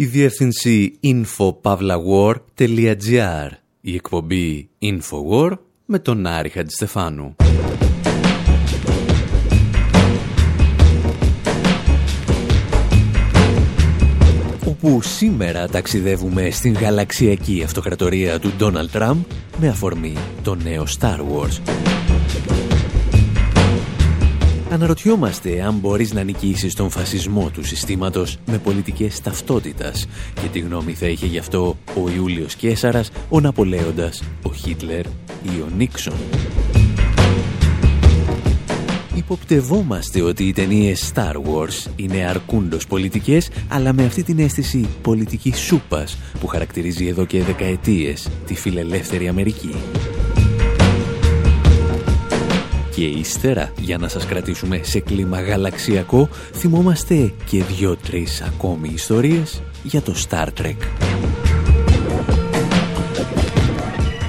η διεύθυνση infopavlawar.gr, η εκπομπή Infowar με τον Άρη Χατζηστεφάνου. όπου σήμερα ταξιδεύουμε στην γαλαξιακή αυτοκρατορία του Ντόναλτ Τραμπ με αφορμή το νέο Star Wars. Αναρωτιόμαστε αν μπορείς να νικήσεις τον φασισμό του συστήματος με πολιτικές ταυτότητας και τι γνώμη θα είχε γι' αυτό ο Ιούλιος Κέσαρας, ο Ναπολέοντας, ο Χίτλερ ή ο Νίξον; Υποπτευόμαστε ότι οι ταινίες Star Wars είναι αρκούντος πολιτικές, αλλά με αυτή την αίσθηση πολιτικής σούπας που χαρακτηρίζει εδώ και δεκαετίες τη φιλελεύθερη Αμερική. Και ύστερα, για να σας κρατήσουμε σε κλίμα γαλαξιακό, θυμόμαστε και δυο-τρεις ακόμη ιστορίες για το Star Trek.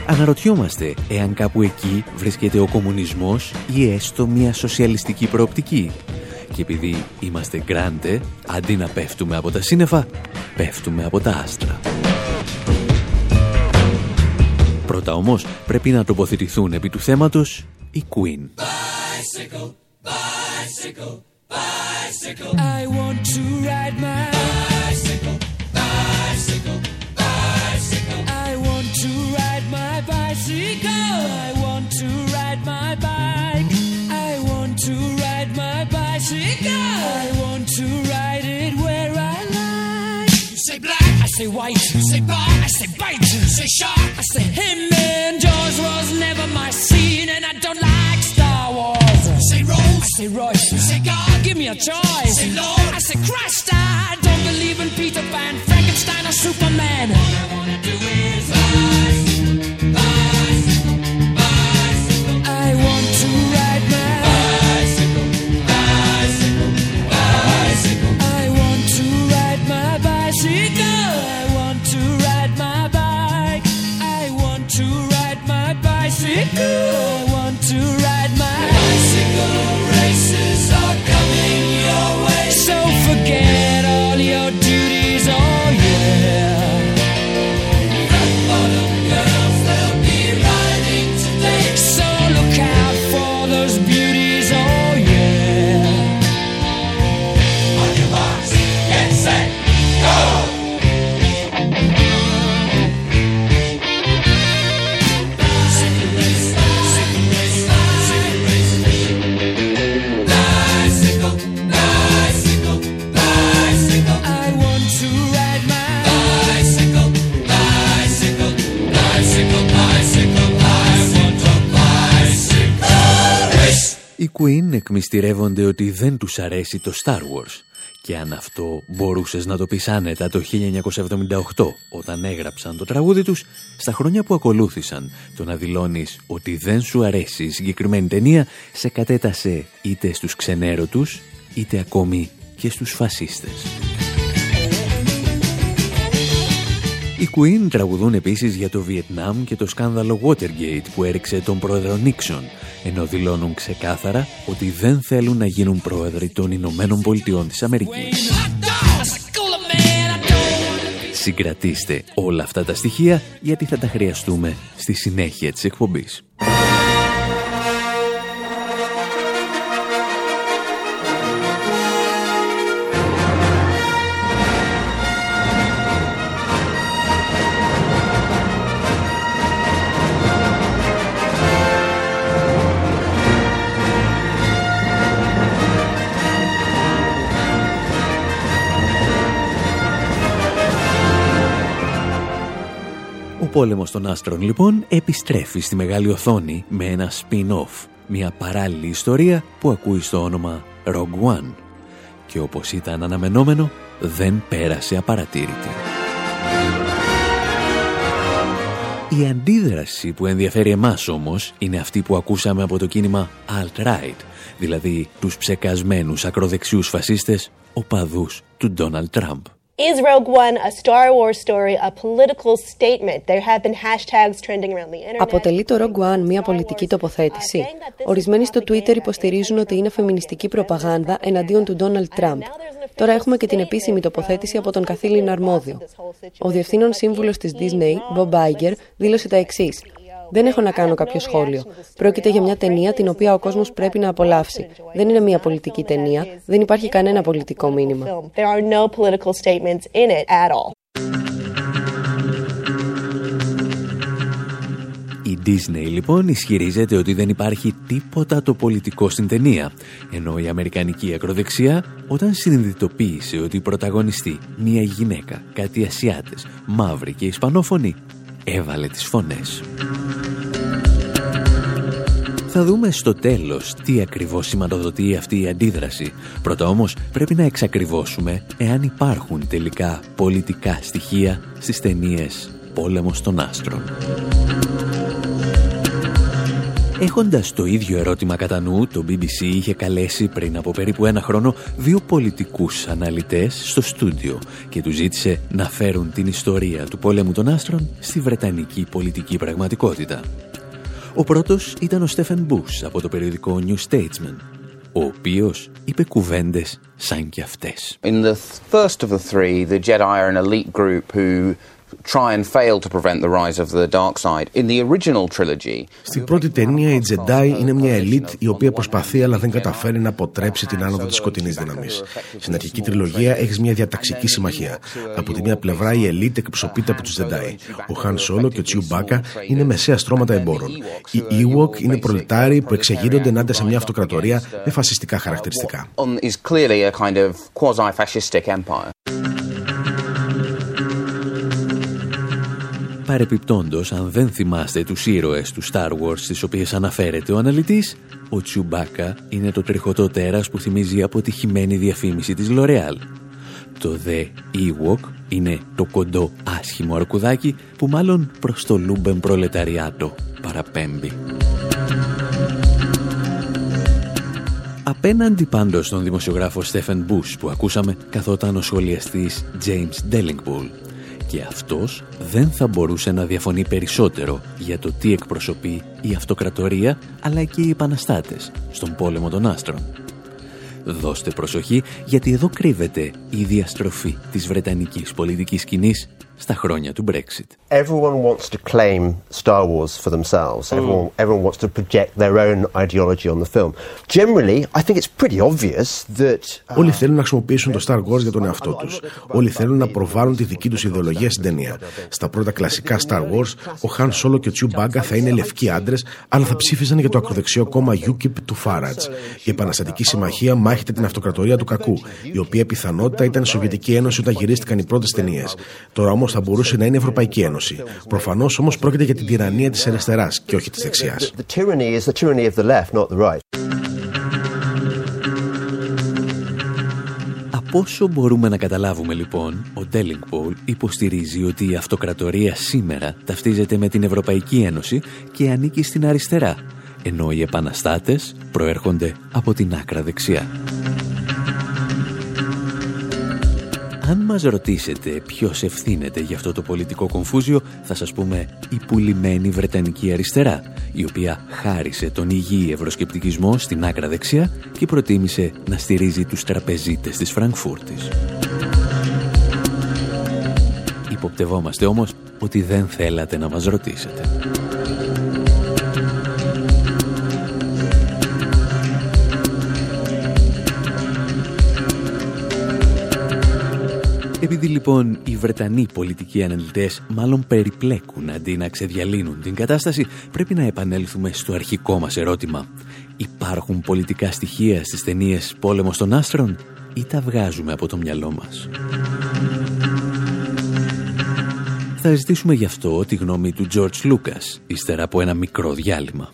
Αναρωτιόμαστε εάν κάπου εκεί βρίσκεται ο κομμουνισμός ή έστω μια σοσιαλιστική προοπτική. Και επειδή είμαστε γκράντε, αντί να πέφτουμε από τα σύννεφα, πέφτουμε από τα άστρα. Πρώτα όμως πρέπει να τοποθετηθούν επί του θέματος η Queen. Bicycle, bicycle, bicycle. I want to ride my bicycle, bicycle, bicycle. I want to ride my bicycle. I want to ride my bike. I want to ride my bicycle. I want to ride it where I like. You say black, I say white. You say bar, I say bite. You say shark, I say him. And Jaws was never my say Royce. Say God, give me a choice. Say Lord, I say Christ. Οι Queen εκμυστηρεύονται ότι δεν τους αρέσει το Star Wars. Και αν αυτό μπορούσες να το πεις άνετα το 1978 όταν έγραψαν το τραγούδι τους, στα χρόνια που ακολούθησαν το να δηλώνεις ότι δεν σου αρέσει η συγκεκριμένη ταινία σε κατέτασε είτε στους ξενέρωτους είτε ακόμη και στους φασίστες. Οι Queen τραγουδούν επίσης για το Βιετνάμ και το σκάνδαλο Watergate που έριξε τον πρόεδρο Νίξον, ενώ δηλώνουν ξεκάθαρα ότι δεν θέλουν να γίνουν πρόεδροι των Ηνωμένων Πολιτειών της Αμερικής. Συγκρατήστε όλα αυτά τα στοιχεία γιατί θα τα χρειαστούμε στη συνέχεια της εκπομπής. Πόλεμος των άστρων λοιπόν επιστρέφει στη μεγάλη οθόνη με ένα spin-off, μια παράλληλη ιστορία που ακούει στο όνομα Rogue One και όπως ήταν αναμενόμενο δεν πέρασε απαρατήρητη. Η αντίδραση που ενδιαφέρει εμάς όμως είναι αυτή που ακούσαμε από το κίνημα Alt-Right, δηλαδή τους ψεκασμένους ακροδεξιούς φασίστες οπαδούς του Ντόναλτ Τραμπ. Is Rogue One a Star Wars story, a political statement? There have been hashtags trending around the internet. Αποτελεί το Rogue One μια πολιτική τοποθέτηση. Ορισμένοι στο Twitter υποστηρίζουν ότι είναι φεμινιστική προπαγάνδα εναντίον του Donald Trump. Τώρα έχουμε και την επίσημη τοποθέτηση από τον καθήλυνα αρμόδιο. Ο διευθύνων σύμβουλος της Disney, Bob Iger, δήλωσε τα εξής. Δεν έχω να κάνω κάποιο σχόλιο. Πρόκειται για μια ταινία την οποία ο κόσμος πρέπει να απολαύσει. Δεν είναι μια πολιτική ταινία. Δεν υπάρχει κανένα πολιτικό μήνυμα. Η Disney λοιπόν ισχυρίζεται ότι δεν υπάρχει τίποτα το πολιτικό στην ταινία, ενώ η Αμερικανική ακροδεξιά όταν συνειδητοποίησε ότι η πρωταγωνιστή, μια γυναίκα, κάτι Ασιάτες, μαύρη και Ισπανόφωνη, έβαλε τις φωνές. Θα δούμε στο τέλος τι ακριβώς σηματοδοτεί αυτή η αντίδραση. Πρώτα όμως πρέπει να εξακριβώσουμε εάν υπάρχουν τελικά πολιτικά στοιχεία στις ταινίες «Πόλεμος των Άστρων». Έχοντας το ίδιο ερώτημα κατά νου, το BBC είχε καλέσει πριν από περίπου ένα χρόνο δύο πολιτικούς αναλυτές στο στούντιο και τους ζήτησε να φέρουν την ιστορία του πόλεμου των άστρων στη βρετανική πολιτική πραγματικότητα. Ο πρώτος ήταν ο Στέφεν Μπούς από το περιοδικό New Statesman, ο οποίος είπε κουβέντες σαν κι αυτές. In the first of the three, the Jedi are an elite group who στην πρώτη ταινία η Jedi είναι μια ελίτ η οποία προσπαθεί αλλά δεν καταφέρει να αποτρέψει την άνοδο της σκοτεινής δύναμης. Στην αρχική τριλογία έχεις μια διαταξική συμμαχία. Από τη μία πλευρά η ελίτ εκπροσωπείται από τους Jedi. Ο Χαν Σόλο και ο Τσιου Μπάκα είναι μεσαία στρώματα εμπόρων. Οι Ewok είναι προλετάροι που εξεγείρονται ενάντια σε μια αυτοκρατορία με φασιστικά χαρακτηριστικά. Παρεπιπτόντως, αν δεν θυμάστε τους ήρωες του Star Wars στις οποίες αναφέρεται ο αναλυτής, ο Τσιουμπάκα είναι το τριχωτό τέρας που θυμίζει αποτυχημένη διαφήμιση της L'Oreal. Το The Ewok είναι το κοντό άσχημο αρκουδάκι που μάλλον προς το λούμπεν προλεταριάτο παραπέμπει. Απέναντι πάντως στον δημοσιογράφο Στέφεν Μπούς που ακούσαμε καθόταν ο σχολιαστής James Dellingpool και αυτός δεν θα μπορούσε να διαφωνεί περισσότερο για το τι εκπροσωπεί η αυτοκρατορία αλλά και οι επαναστάτες στον πόλεμο των άστρων. Δώστε προσοχή γιατί εδώ κρύβεται η διαστροφή της βρετανικής πολιτικής σκηνής στα χρόνια του Brexit. Everyone wants to claim Star Wars for themselves. Mm. Everyone, everyone wants to project their own ideology on the film. Generally, I think it's pretty obvious that... Uh, Όλοι θέλουν να χρησιμοποιήσουν το Star Wars για τον εαυτό τους. Όλοι θέλουν να προβάλλουν τη δική τους ιδεολογία στην ταινία. Στα πρώτα κλασικά Star Wars, ο Han Solo και ο Chewbacca θα είναι λευκοί άντρες, αλλά θα ψήφιζαν για το ακροδεξιό κόμμα UKIP του Farage. Η Επαναστατική Συμμαχία μάχεται την αυτοκρατορία του κακού, η οποία πιθανότητα ήταν η Σοβιετική Ένωση όταν γυρίστηκαν οι πρώτες ταινίες. Τώρα όμως θα μπορούσε να είναι η Ευρωπαϊκή Ένωση. Προφανώς όμως πρόκειται για την τυραννία της αριστεράς και όχι της δεξιάς. Από όσο μπορούμε να καταλάβουμε λοιπόν, ο Τέλινγκ Πολ υποστηρίζει ότι η αυτοκρατορία σήμερα ταυτίζεται με την Ευρωπαϊκή Ένωση και ανήκει στην αριστερά, ενώ οι επαναστάτες προέρχονται από την άκρα δεξιά. Αν μας ρωτήσετε ποιος ευθύνεται για αυτό το πολιτικό κομφούζιο, θα σας πούμε η πουλημένη Βρετανική αριστερά, η οποία χάρισε τον υγιή ευρωσκεπτικισμό στην άκρα δεξιά και προτίμησε να στηρίζει τους τραπεζίτες της Φραγκφούρτης. Υποπτευόμαστε όμως ότι δεν θέλατε να μας ρωτήσετε. Επειδή λοιπόν οι Βρετανοί πολιτικοί αναλυτές μάλλον περιπλέκουν αντί να ξεδιαλύνουν την κατάσταση, πρέπει να επανέλθουμε στο αρχικό μας ερώτημα. Υπάρχουν πολιτικά στοιχεία στις ταινίες «Πόλεμος των Άστρων» ή τα βγάζουμε από το μυαλό μας; Θα ζητήσουμε γι' αυτό τη γνώμη του George Lucas, ύστερα από ένα μικρό διάλειμμα.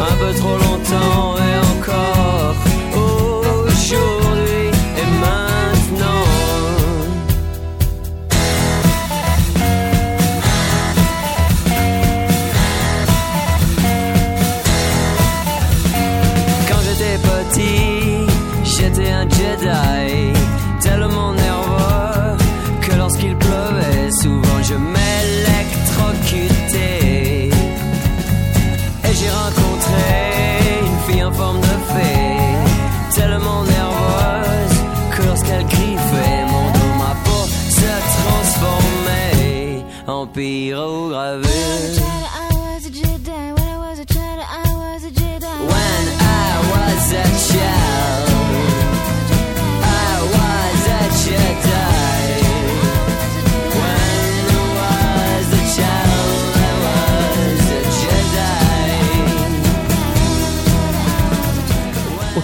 Un peu trop longtemps pyrogravure.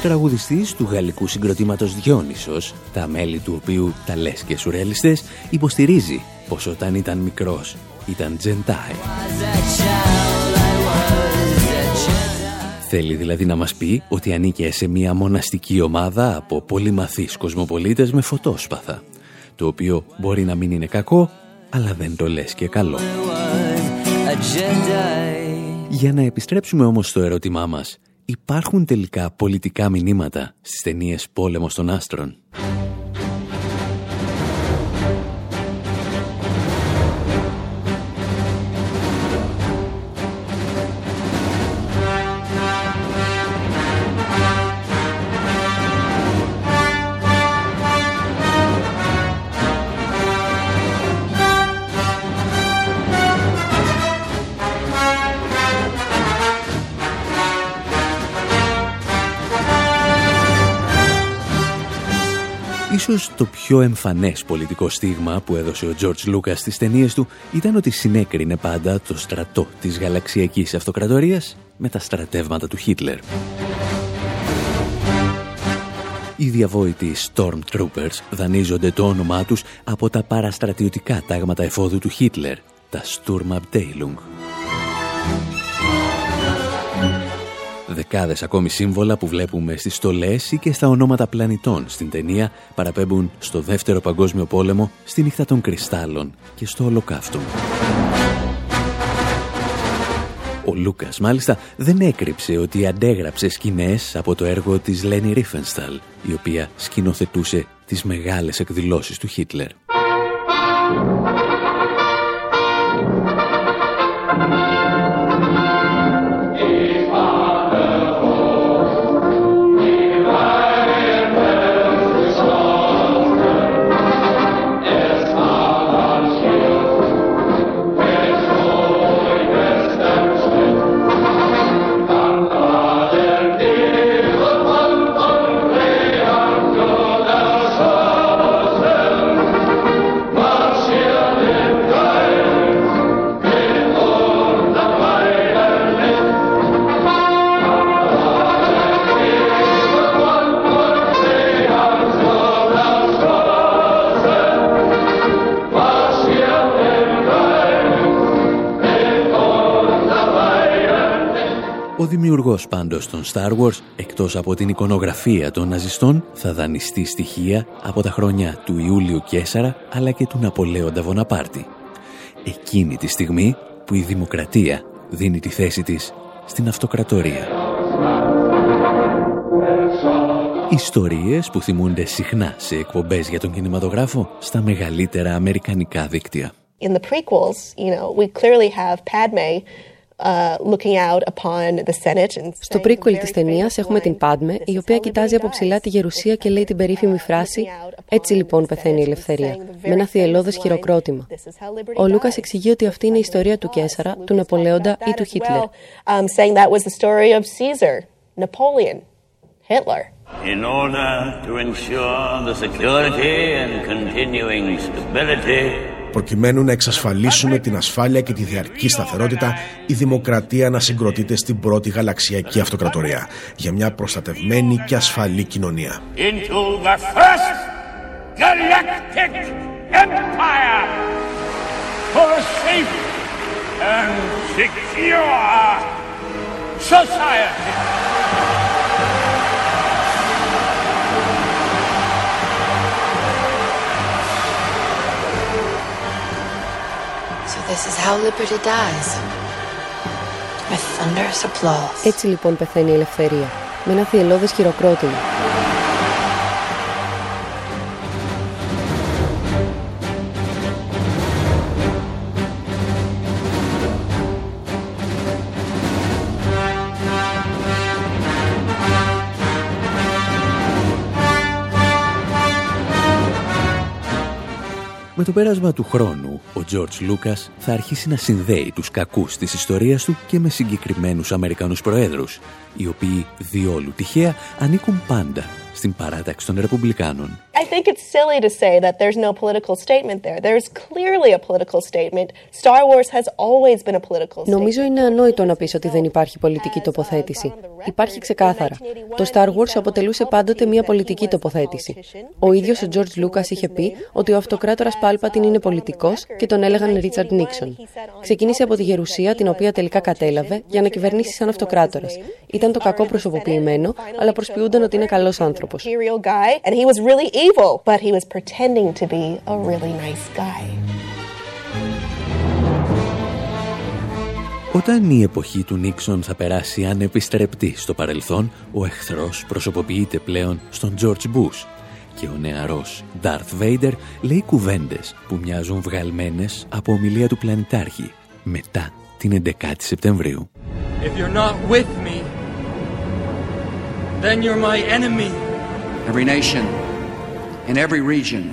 Τραγουδιστής του γαλλικού συγκροτήματος Διόνυσος, τα μέλη του οποίου τα λες και σουρεαλιστές, υποστηρίζει πως όταν ήταν μικρός ήταν τζεντάι. Θέλει δηλαδή να μας πει ότι ανήκε σε μια μοναστική ομάδα από πολυμαθείς κοσμοπολίτες με φωτόσπαθα, το οποίο μπορεί να μην είναι κακό, αλλά δεν το λες και καλό. Για να επιστρέψουμε όμως στο ερώτημά μας, υπάρχουν τελικά πολιτικά μηνύματα στις ταινίες «Πόλεμος των Άστρων». Ίσως το πιο εμφανές πολιτικό στίγμα που έδωσε ο George Lucas στις ταινίες του ήταν ότι συνέκρινε πάντα το στρατό της γαλαξιακής αυτοκρατορίας με τα στρατεύματα του Χίτλερ. Οι διαβόητοι Stormtroopers δανείζονται το όνομά τους από τα παραστρατιωτικά τάγματα εφόδου του Χίτλερ, τα Sturmabteilung. Δεκάδες ακόμη σύμβολα που βλέπουμε στις στολές ή και στα ονόματα πλανητών στην ταινία παραπέμπουν στο Δεύτερο Παγκόσμιο Πόλεμο, στη νύχτα των κρυστάλλων και στο Ολοκαύτο. Ο Λούκας μάλιστα δεν έκρυψε ότι αντέγραψε σκηνές από το έργο της Λένι Ρίφενσταλ, η οποία σκηνοθετούσε τις μεγάλες εκδηλώσεις του Χίτλερ. Δημιουργός πάντως των Star Wars, εκτός από την εικονογραφία των ναζιστών, θα δανειστεί στοιχεία από τα χρόνια του Ιούλιου Κέσαρα, αλλά και του Ναπολέοντα Βοναπάρτη. Εκείνη τη στιγμή που η δημοκρατία δίνει τη θέση της στην αυτοκρατορία. Ιστορίες που θυμούνται συχνά σε εκπομπές για τον κινηματογράφο στα μεγαλύτερα αμερικανικά δίκτυα. In the prequels, you know, we clearly have Padme Uh, Στο prequel της ταινίας έχουμε την Πάντμε, η οποία κοιτάζει από ψηλά τη γερουσία και λέει την περίφημη φράση «Έτσι λοιπόν πεθαίνει η ελευθερία», με ένα θυελώδες χειροκρότημα. Ο Λούκας εξηγεί ότι αυτή είναι η ιστορία του Κέσαρα, του Νεπολέοντα ή του Χίτλερ. In order to ensure the security and continuing stability Προκειμένου να εξασφαλίσουμε την ασφάλεια και τη διαρκή σταθερότητα, η δημοκρατία να συγκροτείται στην πρώτη γαλαξιακή αυτοκρατορία για μια προστατευμένη και ασφαλή κοινωνία. This is how liberty dies. With thunderous applause. Έτσι λοιπόν πεθαίνει η ελευθερία. Με ένα θυελώδες χειροκρότημα. Με το πέρασμα του χρόνου, ο George Λούκας θα αρχίσει να συνδέει τους κακούς της ιστορίας του και με συγκεκριμένους Αμερικανούς προέδρους, οι οποίοι διόλου τυχαία ανήκουν πάντα στην παράταξη των Ρεπουμπλικάνων. I think it's silly to say that there's no political statement there. There's clearly a political statement. Star Wars has always been a political statement. Νομίζω είναι ανόητο να πεις ότι δεν υπάρχει πολιτική τοποθέτηση. Υπάρχει ξεκάθαρα. Το Star Wars αποτελούσε πάντοτε μια πολιτική τοποθέτηση. Ο ίδιος ο George Lucas είχε πει ότι ο αυτοκράτορας Πάλπατιν είναι πολιτικός και τον έλεγαν Richard Nixon. Ξεκίνησε από τη γερουσία την οποία τελικά κατέλαβε για να κυβερνήσει σαν αυτοκράτορας. Ήταν το κακό προσωποποιημένο, αλλά προσποιούνταν ότι είναι καλός άνθρωπος evil, but he was pretending to be a really nice guy. Όταν η εποχή του Νίξον θα περάσει ανεπιστρεπτή στο παρελθόν, ο εχθρός προσωποποιείται πλέον στον George Bush και ο νεαρός Darth Vader λέει κουβέντες που μοιάζουν βγαλμένες από ομιλία του πλανητάρχη μετά την 11η Σεπτεμβρίου. If you're not with me, then you're my enemy. Every nation in every region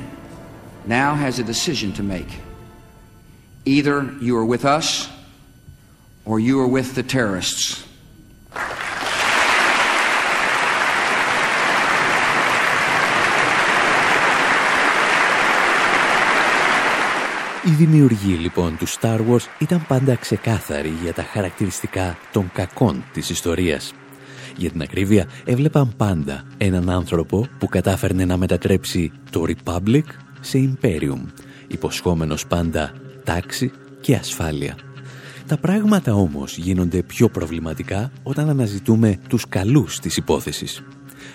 now has a decision to make. Either you are with us or you are with the terrorists. Η δημιουργή λοιπόν του Star Wars ήταν πάντα ξεκάθαρη για τα χαρακτηριστικά των κακών της ιστορίας. Για την ακρίβεια, έβλεπαν πάντα έναν άνθρωπο που κατάφερνε να μετατρέψει το Republic σε Imperium, υποσχόμενος πάντα τάξη και ασφάλεια. Τα πράγματα όμως γίνονται πιο προβληματικά όταν αναζητούμε τους καλούς της υπόθεσης.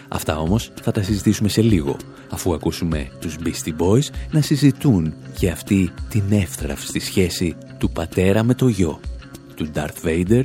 Αυτά όμως θα τα συζητήσουμε σε λίγο, αφού ακούσουμε τους Beastie Boys να συζητούν για αυτή την εύθραυστη σχέση του πατέρα με το γιο, του Darth Vader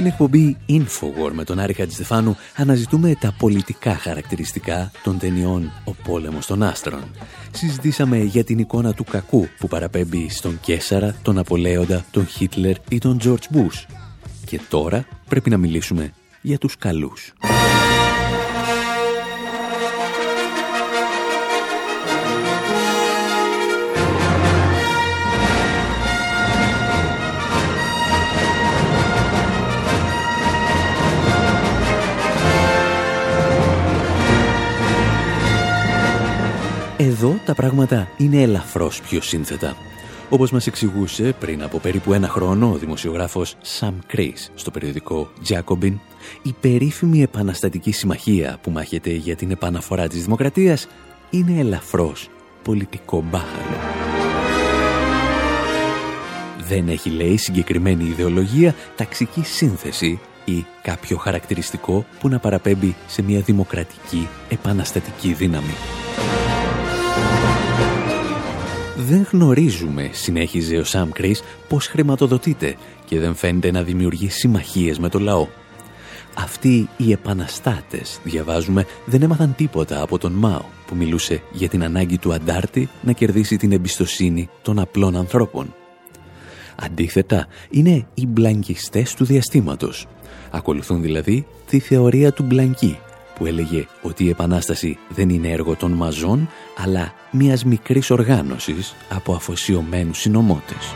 Στην εκπομπή Infowar με τον Άρη Χατζηστεφάνου αναζητούμε τα πολιτικά χαρακτηριστικά των ταινιών «Ο πόλεμος των άστρων». Συζητήσαμε για την εικόνα του κακού που παραπέμπει στον Κέσαρα, τον Απολέοντα, τον Χίτλερ ή τον Τζορτζ Μπούς. Και τώρα πρέπει να μιλήσουμε για τους καλούς. Εδώ τα πράγματα είναι ελαφρώς πιο σύνθετα. Όπως μας εξηγούσε πριν από περίπου ένα χρόνο ο δημοσιογράφος Sam Chris στο περιοδικό Jacobin, η περίφημη επαναστατική συμμαχία που μάχεται για την επαναφορά της δημοκρατίας είναι ελαφρώς πολιτικό μπάχαλο. Δεν έχει, λέει, συγκεκριμένη ιδεολογία, ταξική σύνθεση ή κάποιο χαρακτηριστικό που να παραπέμπει σε μια δημοκρατική επαναστατική δύναμη. Δεν γνωρίζουμε, συνέχιζε ο Σαμ Κρίς, πώς χρηματοδοτείται και δεν φαίνεται να δημιουργεί συμμαχίες με το λαό. Αυτοί οι επαναστάτες, διαβάζουμε, δεν έμαθαν τίποτα από τον Μάο που μιλούσε για την ανάγκη του αντάρτη να κερδίσει την εμπιστοσύνη των απλών ανθρώπων. Αντίθετα, είναι οι μπλανκιστές του διαστήματος. Ακολουθούν δηλαδή τη θεωρία του μπλανκί, που έλεγε ότι η Επανάσταση δεν είναι έργο των μαζών, αλλά μιας μικρής οργάνωσης από αφοσιωμένους συνομότες.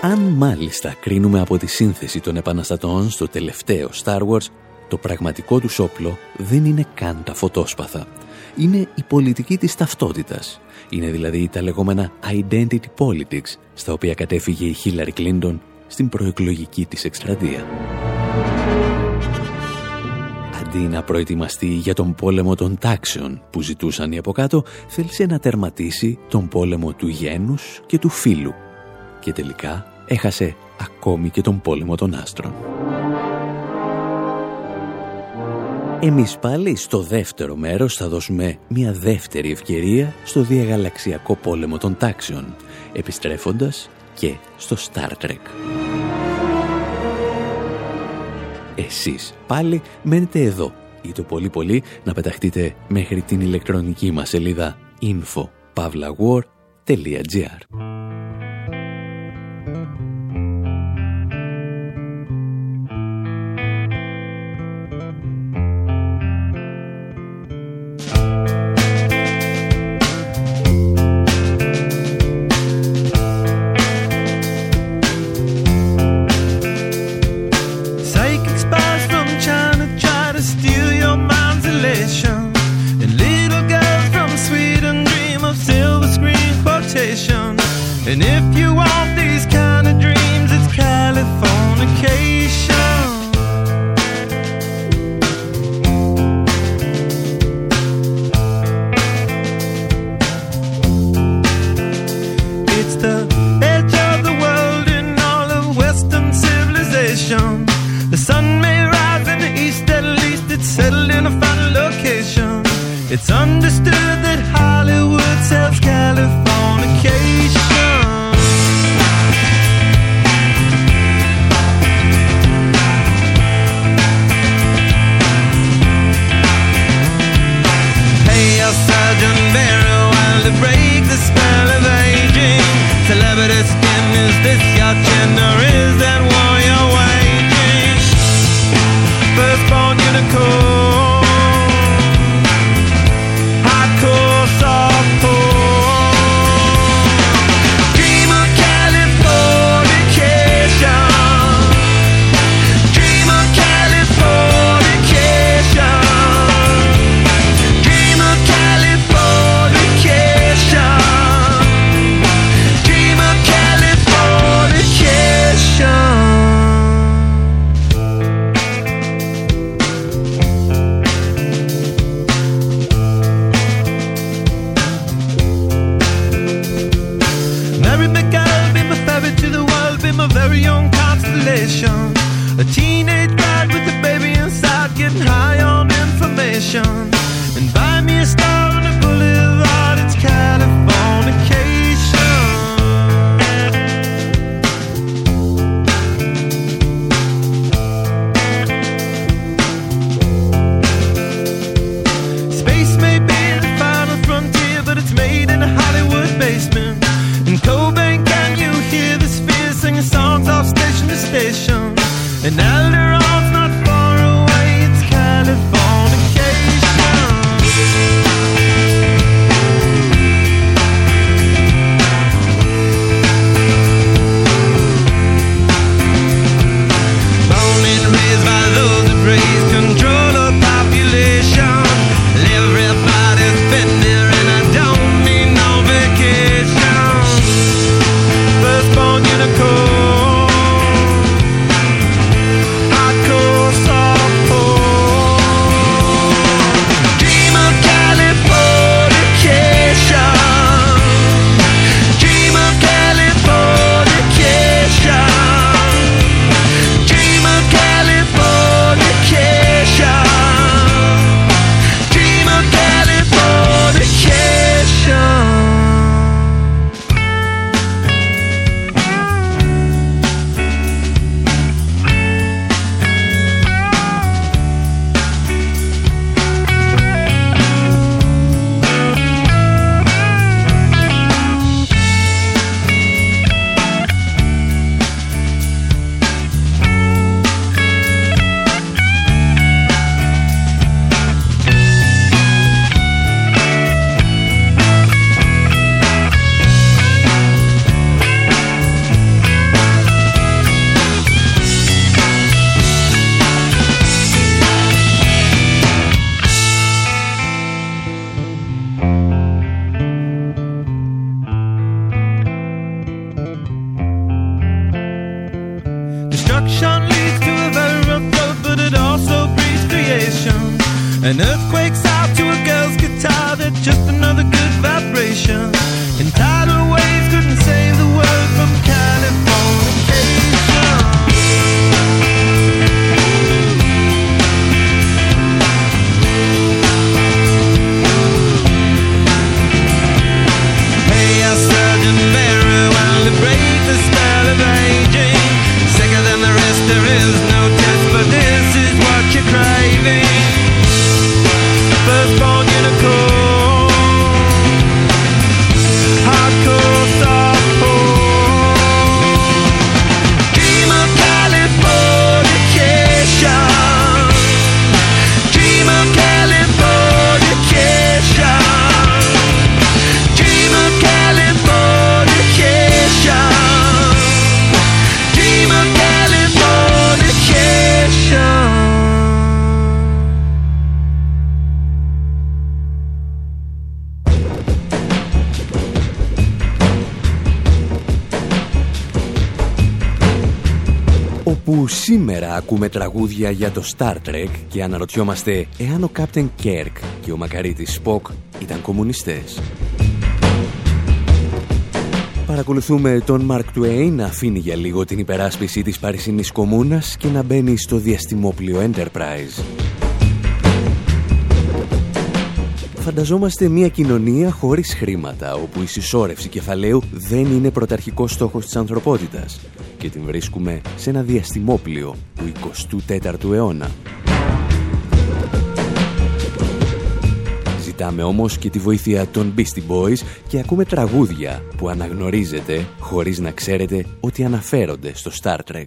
Αν μάλιστα κρίνουμε από τη σύνθεση των επαναστατών στο τελευταίο Star Wars, το πραγματικό τους όπλο δεν είναι καν τα φωτόσπαθα. Είναι η πολιτική της ταυτότητας. Είναι δηλαδή τα λεγόμενα identity politics, στα οποία κατέφυγε η Χίλαρη Κλίντον στην προεκλογική της εκστρατεία αντί να προετοιμαστεί για τον πόλεμο των τάξεων που ζητούσαν οι από κάτω, θέλησε να τερματίσει τον πόλεμο του γένους και του φίλου. Και τελικά έχασε ακόμη και τον πόλεμο των άστρων. Εμείς πάλι στο δεύτερο μέρος θα δώσουμε μια δεύτερη ευκαιρία στο διαγαλαξιακό πόλεμο των τάξεων, επιστρέφοντας και στο Star Trek. Εσείς. Πάλι μένετε εδώ. Ή το πολύ πολύ να πεταχτείτε μέχρι την ηλεκτρονική μας σελίδα info.pavlawar.gr ακούμε τραγούδια για το Star Trek και αναρωτιόμαστε εάν ο Captain Kirk και ο μακαρίτης Spock ήταν κομμουνιστές. Παρακολουθούμε τον Mark Twain να αφήνει για λίγο την υπεράσπιση της Παρισινής Κομμούνας και να μπαίνει στο διαστημόπλιο Enterprise. Φανταζόμαστε μια κοινωνία χωρίς χρήματα, όπου η συσσόρευση κεφαλαίου δεν είναι πρωταρχικός στόχος της ανθρωπότητας και την βρίσκουμε σε ένα διαστημόπλιο του 24ου αιώνα. Ζητάμε όμως και τη βοήθεια των Beastie Boys και ακούμε τραγούδια που αναγνωρίζετε χωρίς να ξέρετε ότι αναφέρονται στο Star Trek.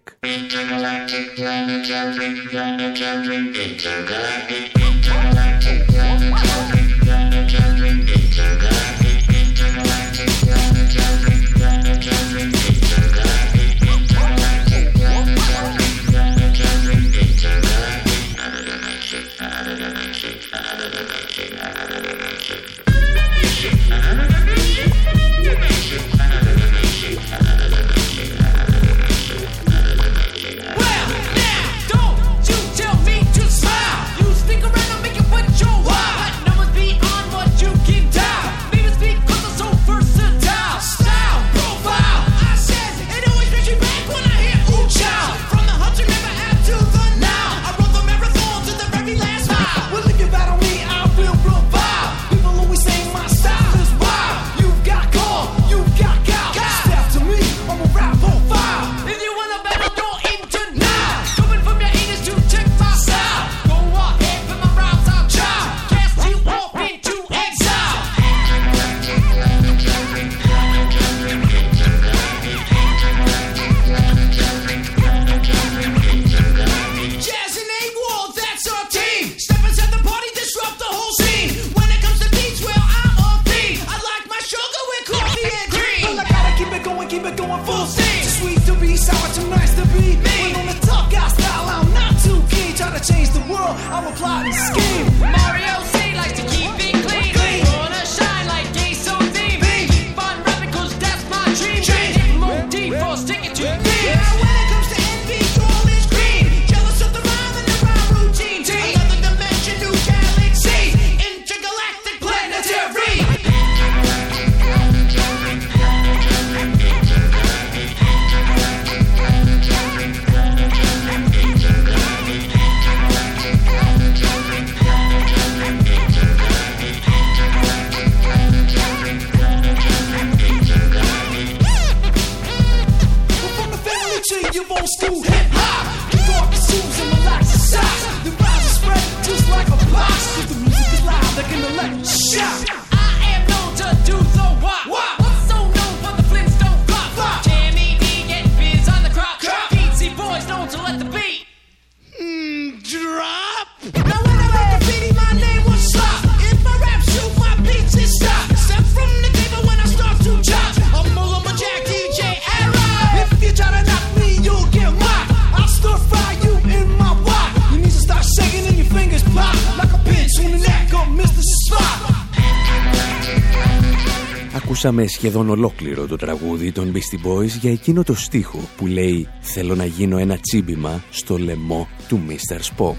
Ακούσαμε σχεδόν ολόκληρο το τραγούδι των Beastie Boys για εκείνο το στίχο που λέει «Θέλω να γίνω ένα τσίμπημα στο λαιμό του Mr. Spock».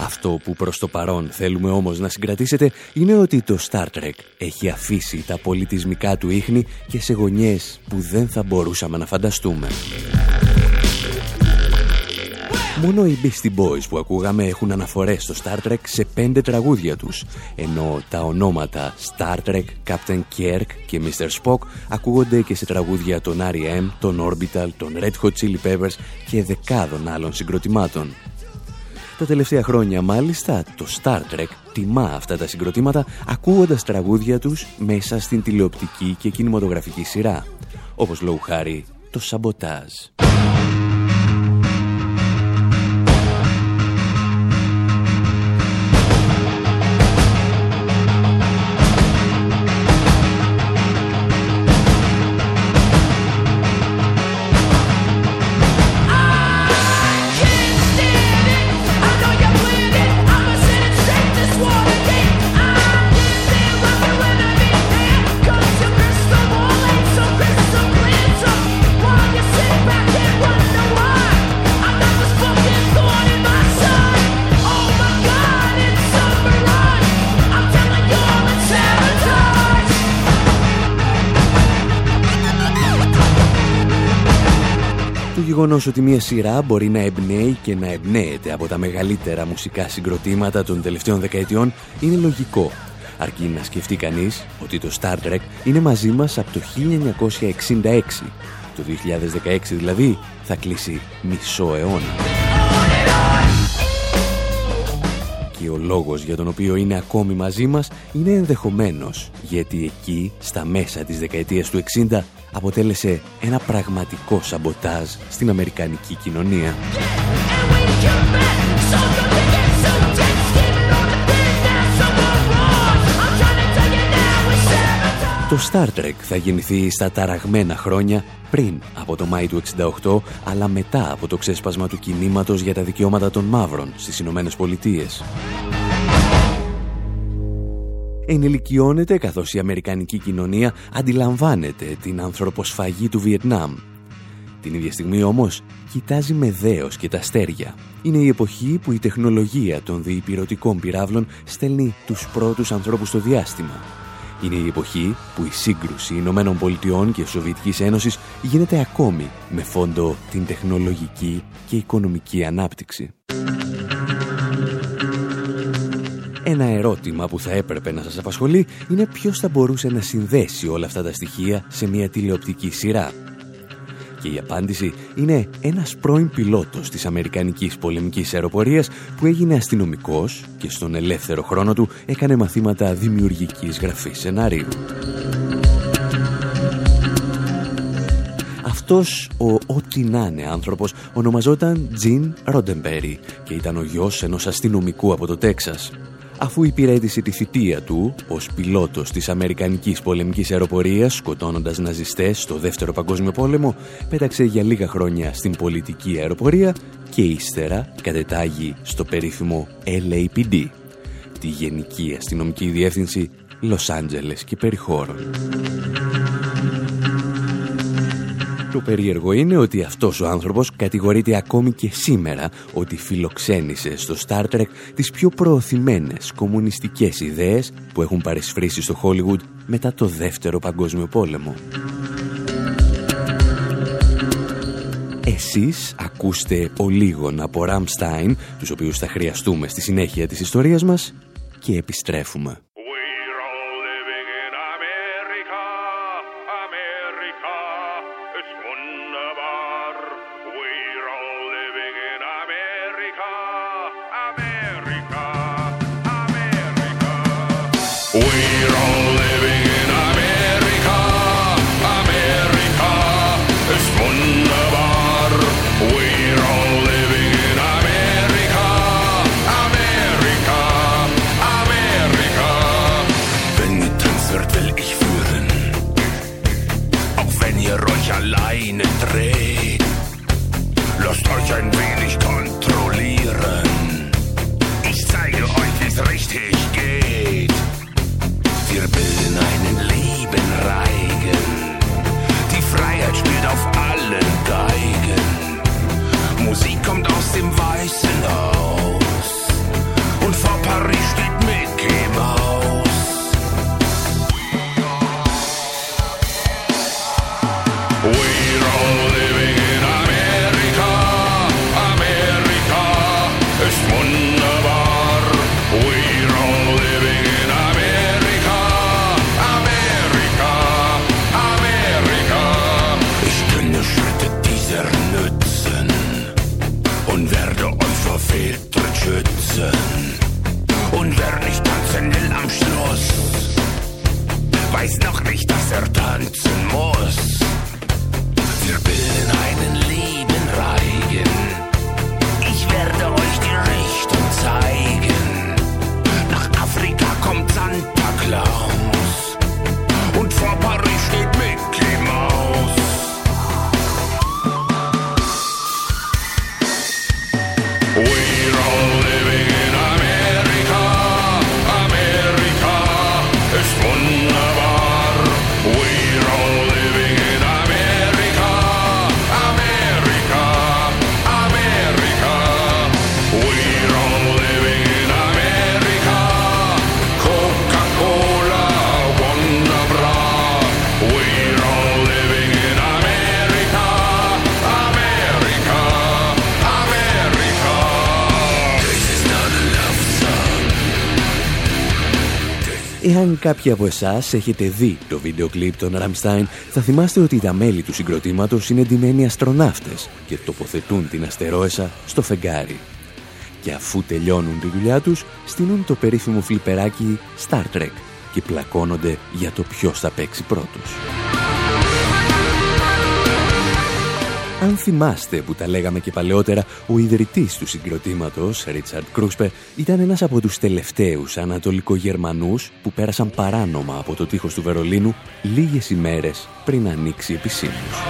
Αυτό που προς το παρόν θέλουμε όμως να συγκρατήσετε είναι ότι το Star Trek έχει αφήσει τα πολιτισμικά του ίχνη και σε γωνιές που δεν θα μπορούσαμε να φανταστούμε. Μόνο οι Beastie Boys που ακούγαμε έχουν αναφορές στο Star Trek σε πέντε τραγούδια τους, ενώ τα ονόματα Star Trek, Captain Kirk και Mr. Spock ακούγονται και σε τραγούδια των R.E.M., των Orbital, των Red Hot Chili Peppers και δεκάδων άλλων συγκροτημάτων. Τα τελευταία χρόνια μάλιστα το Star Trek τιμά αυτά τα συγκροτήματα ακούγοντας τραγούδια τους μέσα στην τηλεοπτική και κινηματογραφική σειρά, όπως λόγου χάρη το Σαμποτάζ. Γεγονός ότι μια σειρά μπορεί να εμπνέει και να εμπνέεται από τα μεγαλύτερα μουσικά συγκροτήματα των τελευταίων δεκαετιών είναι λογικό. Αρκεί να σκεφτεί κανείς ότι το Star Trek είναι μαζί μας από το 1966. Το 2016 δηλαδή θα κλείσει μισό αιώνα. Και ο λόγος για τον οποίο είναι ακόμη μαζί μας είναι ενδεχομένος γιατί εκεί στα μέσα της δεκαετίας του 60 αποτέλεσε ένα πραγματικό σαμποτάζ στην Αμερικανική κοινωνία. Το Star Trek θα γεννηθεί στα ταραγμένα χρόνια πριν από το Μάη του 68, αλλά μετά από το ξέσπασμα του κινήματος για τα δικαιώματα των μαύρων στις Ηνωμένες Πολιτείες ενηλικιώνεται καθώς η Αμερικανική κοινωνία αντιλαμβάνεται την ανθρωποσφαγή του Βιετνάμ. Την ίδια στιγμή όμως κοιτάζει με δέος και τα αστέρια. Είναι η εποχή που η τεχνολογία των διυπηρωτικών πυράβλων στέλνει τους πρώτους ανθρώπους στο διάστημα. Είναι η εποχή που η σύγκρουση Ηνωμένων Πολιτειών και Σοβιετικής Ένωσης γίνεται ακόμη με φόντο την τεχνολογική και οικονομική ανάπτυξη. Ένα ερώτημα που θα έπρεπε να σας απασχολεί είναι ποιος θα μπορούσε να συνδέσει όλα αυτά τα στοιχεία σε μια τηλεοπτική σειρά. Και η απάντηση είναι ένας πρώην πιλότος της Αμερικανικής πολεμικής αεροπορίας που έγινε αστυνομικός και στον ελεύθερο χρόνο του έκανε μαθήματα δημιουργικής γραφής σενάριου. Αυτός ο ό,τι να είναι άνθρωπος ονομαζόταν Τζιν Ροντεμπέρι και ήταν ο γιος ενός αστυνομικού από το Τέξας αφού υπηρέτησε τη θητεία του ως πιλότος της Αμερικανικής πολεμικής αεροπορίας σκοτώνοντας ναζιστές στο Δεύτερο Παγκόσμιο Πόλεμο, πέταξε για λίγα χρόνια στην πολιτική αεροπορία και ύστερα κατετάγει στο περίφημο LAPD, τη Γενική Αστυνομική Διεύθυνση Λος Άντζελες και Περιχώρων. Το περίεργο είναι ότι αυτός ο άνθρωπος κατηγορείται ακόμη και σήμερα ότι φιλοξένησε στο Star Trek τις πιο προωθημένες κομμουνιστικές ιδέες που έχουν παρισφρήσει στο Hollywood μετά το Δεύτερο Παγκόσμιο Πόλεμο. Εσείς ακούστε ο λίγων από Ραμστάιν, τους οποίους θα χρειαστούμε στη συνέχεια της ιστορίας μας και επιστρέφουμε. Εάν κάποιοι από εσάς έχετε δει το βίντεο κλιπ των Rammstein, θα θυμάστε ότι τα μέλη του συγκροτήματος είναι ντυμένοι αστροναύτες και τοποθετούν την αστερόεσα στο φεγγάρι. Και αφού τελειώνουν τη δουλειά τους, στείλουν το περίφημο φλιπεράκι Star Trek και πλακώνονται για το ποιος θα παίξει πρώτος. Αν θυμάστε που τα λέγαμε και παλαιότερα, ο ιδρυτής του συγκροτήματος, Ρίτσαρντ Κρούσπε, ήταν ένας από τους τελευταίους ανατολικογερμανούς που πέρασαν παράνομα από το τείχος του Βερολίνου λίγες ημέρες πριν ανοίξει επισήμως.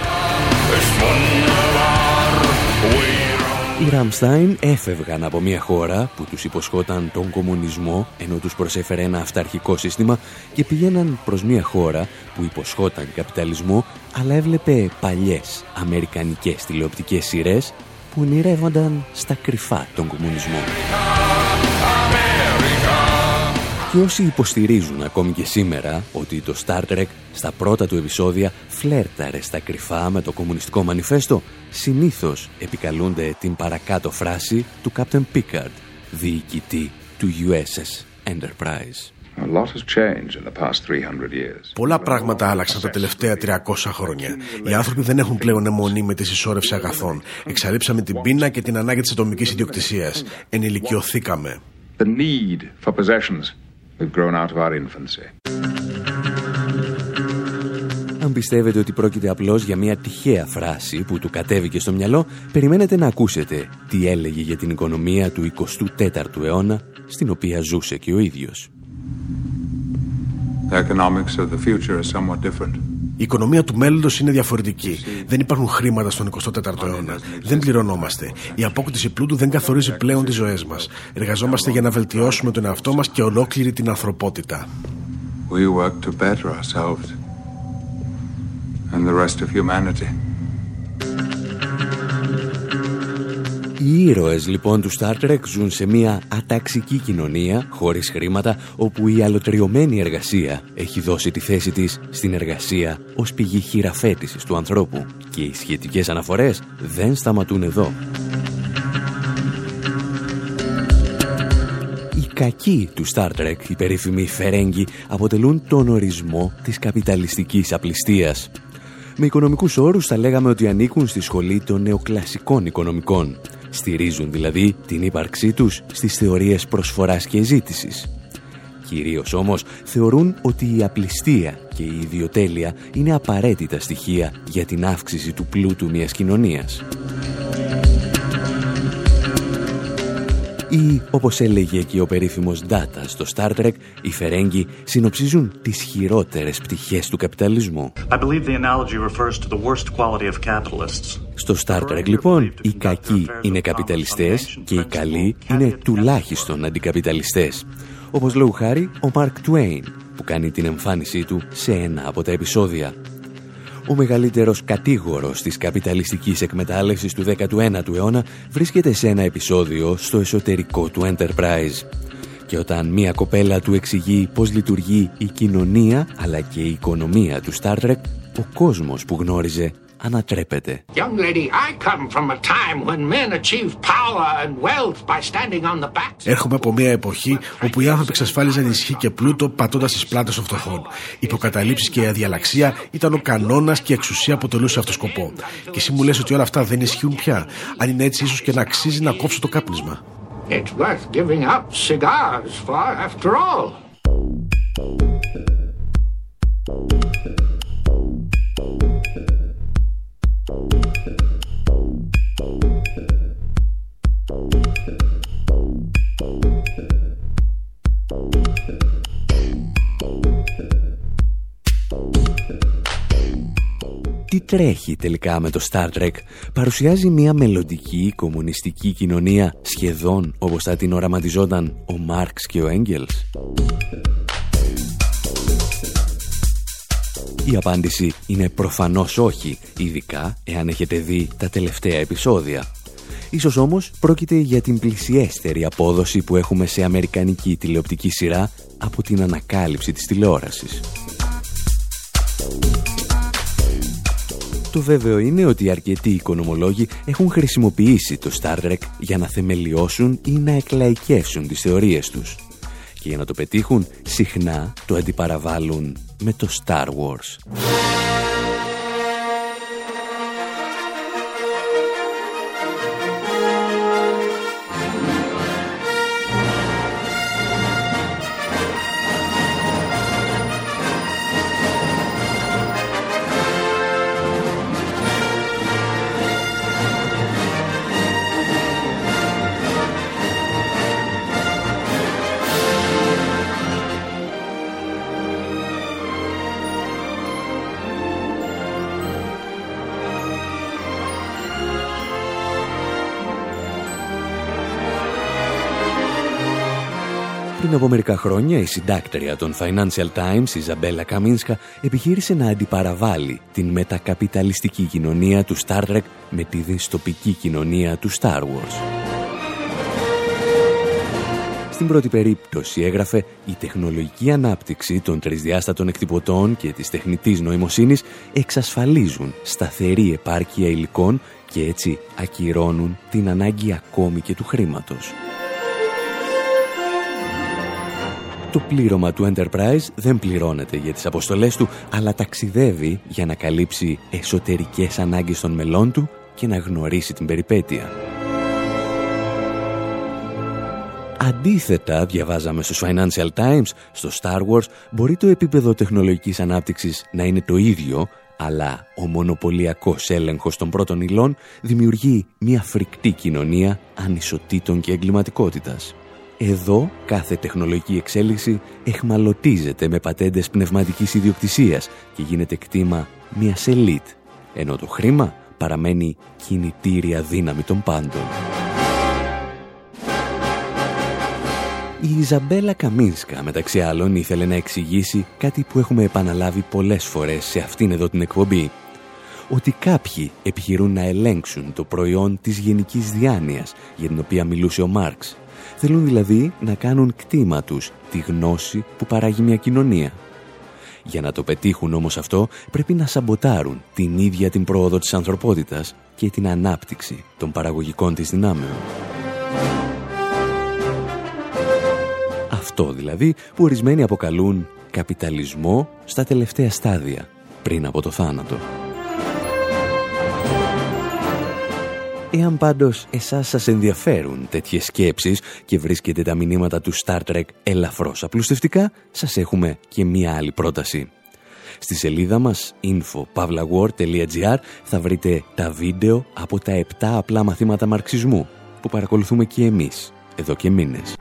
Οι Ραμστάιν έφευγαν από μια χώρα που τους υποσχόταν τον κομμουνισμό ενώ τους προσέφερε ένα αυταρχικό σύστημα και πηγαίναν προς μια χώρα που υποσχόταν καπιταλισμό αλλά έβλεπε παλιές αμερικανικές τηλεοπτικές σειρές που ονειρεύονταν στα κρυφά τον κομμουνισμό. Και όσοι υποστηρίζουν ακόμη και σήμερα ότι το Star Trek στα πρώτα του επεισόδια φλέρταρε στα κρυφά με το κομμουνιστικό μανιφέστο, συνήθως επικαλούνται την παρακάτω φράση του Captain Picard, διοικητή του USS Enterprise. Πολλά πράγματα άλλαξαν τα τελευταία 300 χρόνια. Οι άνθρωποι δεν έχουν πλέον αιμονή με τη συσσόρευση αγαθών. Εξαλείψαμε την πείνα και την ανάγκη της ατομικής ιδιοκτησίας. Ενηλικιωθήκαμε. Αν πιστεύετε ότι πρόκειται απλώς για μια τυχαία φράση που του κατέβηκε στο μυαλό, περιμένετε να ακούσετε τι έλεγε για την οικονομία του 24ου αιώνα, στην οποία ζούσε και ο ίδιος. Η οικονομία του μέλλοντος είναι διαφορετική. Δεν υπάρχουν χρήματα στον 24ο αιώνα. Δεν πληρωνόμαστε. Η απόκτηση πλούτου δεν καθορίζει πλέον τις ζωές μας. Εργαζόμαστε για να βελτιώσουμε τον εαυτό μας και ολόκληρη την ανθρωπότητα. We work to better ourselves and the rest of humanity. Οι ήρωες λοιπόν του Star Trek ζουν σε μια αταξική κοινωνία, χωρίς χρήματα, όπου η αλωτριωμένη εργασία έχει δώσει τη θέση της στην εργασία ως πηγή χειραφέτησης του ανθρώπου και οι σχετικές αναφορές δεν σταματούν εδώ. Οι κακοί του Star Trek, οι περίφημοι Φερέγγι, αποτελούν τον ορισμό της καπιταλιστικής απληστίας. Με οικονομικούς όρους θα λέγαμε ότι ανήκουν στη σχολή των νεοκλασικών οικονομικών Στηρίζουν δηλαδή την ύπαρξή τους στις θεωρίες προσφοράς και ζήτησης. Κυρίως όμως θεωρούν ότι η απληστία και η ιδιοτέλεια είναι απαραίτητα στοιχεία για την αύξηση του πλούτου μιας κοινωνίας. Ή, όπως έλεγε και ο περίφημος Data στο Star Trek, οι Φερέγγοι συνοψίζουν τις χειρότερες πτυχές του καπιταλισμού. Στο Star Trek, λοιπόν, οι κακοί είναι καπιταλιστές και οι καλοί είναι τουλάχιστον αντικαπιταλιστές. Όπως λόγου χάρη ο Mark Twain, που κάνει την εμφάνισή του σε ένα από τα επεισόδια ο μεγαλύτερος κατήγορος της καπιταλιστικής εκμετάλλευσης του 19ου αιώνα βρίσκεται σε ένα επεισόδιο στο εσωτερικό του Enterprise. Και όταν μία κοπέλα του εξηγεί πώς λειτουργεί η κοινωνία αλλά και η οικονομία του Star Trek, ο κόσμος που γνώριζε ανατρέπεται. Έρχομαι από μια εποχή όπου οι άνθρωποι εξασφάλιζαν ισχύ και πλούτο πατώντας τις πλάτες των φτωχών. Οι υποκαταλήψεις και η αδιαλαξία ήταν ο κανόνας και η εξουσία αποτελούσε αυτό σκοπό. Και εσύ μου λες ότι όλα αυτά δεν ισχύουν πια. Αν είναι έτσι, ίσως και να αξίζει να κόψω το κάπνισμα. It's worth giving up cigars for, after all. Τρέχει τελικά με το Star Trek παρουσιάζει μια μελλοντική κομμουνιστική κοινωνία σχεδόν όπως θα την οραματιζόταν ο Μάρξ και ο Έγγελς. Η απάντηση είναι προφανώς όχι, ειδικά εάν έχετε δει τα τελευταία επεισόδια. Ίσως όμως πρόκειται για την πλησιέστερη απόδοση που έχουμε σε αμερικανική τηλεοπτική σειρά από την ανακάλυψη της τηλεόρασης. Το βέβαιο είναι ότι αρκετοί οικονομολόγοι έχουν χρησιμοποιήσει το Star Trek για να θεμελιώσουν ή να εκλαϊκεύσουν τις θεωρίες τους. και για να το πετύχουν συχνά το αντιπαραβάλλουν με το Star Wars. Πριν από μερικά χρόνια, η συντάκτρια των Financial Times, η Ζαμπέλα Καμίνσκα, επιχείρησε να αντιπαραβάλει την μετακαπιταλιστική κοινωνία του Star Trek με τη δυστοπική κοινωνία του Star Wars. Στην πρώτη περίπτωση έγραφε «Η τεχνολογική ανάπτυξη των τρισδιάστατων εκτυπωτών και της τεχνητής νοημοσύνης εξασφαλίζουν σταθερή επάρκεια υλικών και έτσι ακυρώνουν την ανάγκη ακόμη και του χρήματος». Το πλήρωμα του Enterprise δεν πληρώνεται για τις αποστολές του, αλλά ταξιδεύει για να καλύψει εσωτερικές ανάγκες των μελών του και να γνωρίσει την περιπέτεια. Αντίθετα, διαβάζαμε στους Financial Times, στο Star Wars, μπορεί το επίπεδο τεχνολογικής ανάπτυξης να είναι το ίδιο, αλλά ο μονοπωλιακός έλεγχος των πρώτων υλών δημιουργεί μια φρικτή κοινωνία ανισοτήτων και εγκληματικότητας. Εδώ κάθε τεχνολογική εξέλιξη εχμαλωτίζεται με πατέντες πνευματικής ιδιοκτησίας και γίνεται κτήμα μιας ελίτ, ενώ το χρήμα παραμένει κινητήρια δύναμη των πάντων. Η Ιζαμπέλα Καμίνσκα μεταξύ άλλων ήθελε να εξηγήσει κάτι που έχουμε επαναλάβει πολλές φορές σε αυτήν εδώ την εκπομπή ότι κάποιοι επιχειρούν να ελέγξουν το προϊόν της γενικής διάνοιας για την οποία μιλούσε ο Μάρξ Θέλουν δηλαδή να κάνουν κτήμα τους τη γνώση που παράγει μια κοινωνία. Για να το πετύχουν όμως αυτό πρέπει να σαμποτάρουν την ίδια την πρόοδο της ανθρωπότητας και την ανάπτυξη των παραγωγικών της δυνάμεων. Αυτό δηλαδή που ορισμένοι αποκαλούν καπιταλισμό στα τελευταία στάδια πριν από το θάνατο. Εάν πάντως εσάς σας ενδιαφέρουν τέτοιες σκέψεις και βρίσκετε τα μηνύματα του Star Trek ελαφρώς απλουστευτικά, σας έχουμε και μία άλλη πρόταση. Στη σελίδα μας info.pavlawar.gr θα βρείτε τα βίντεο από τα 7 απλά μαθήματα μαρξισμού που παρακολουθούμε και εμείς εδώ και μήνες.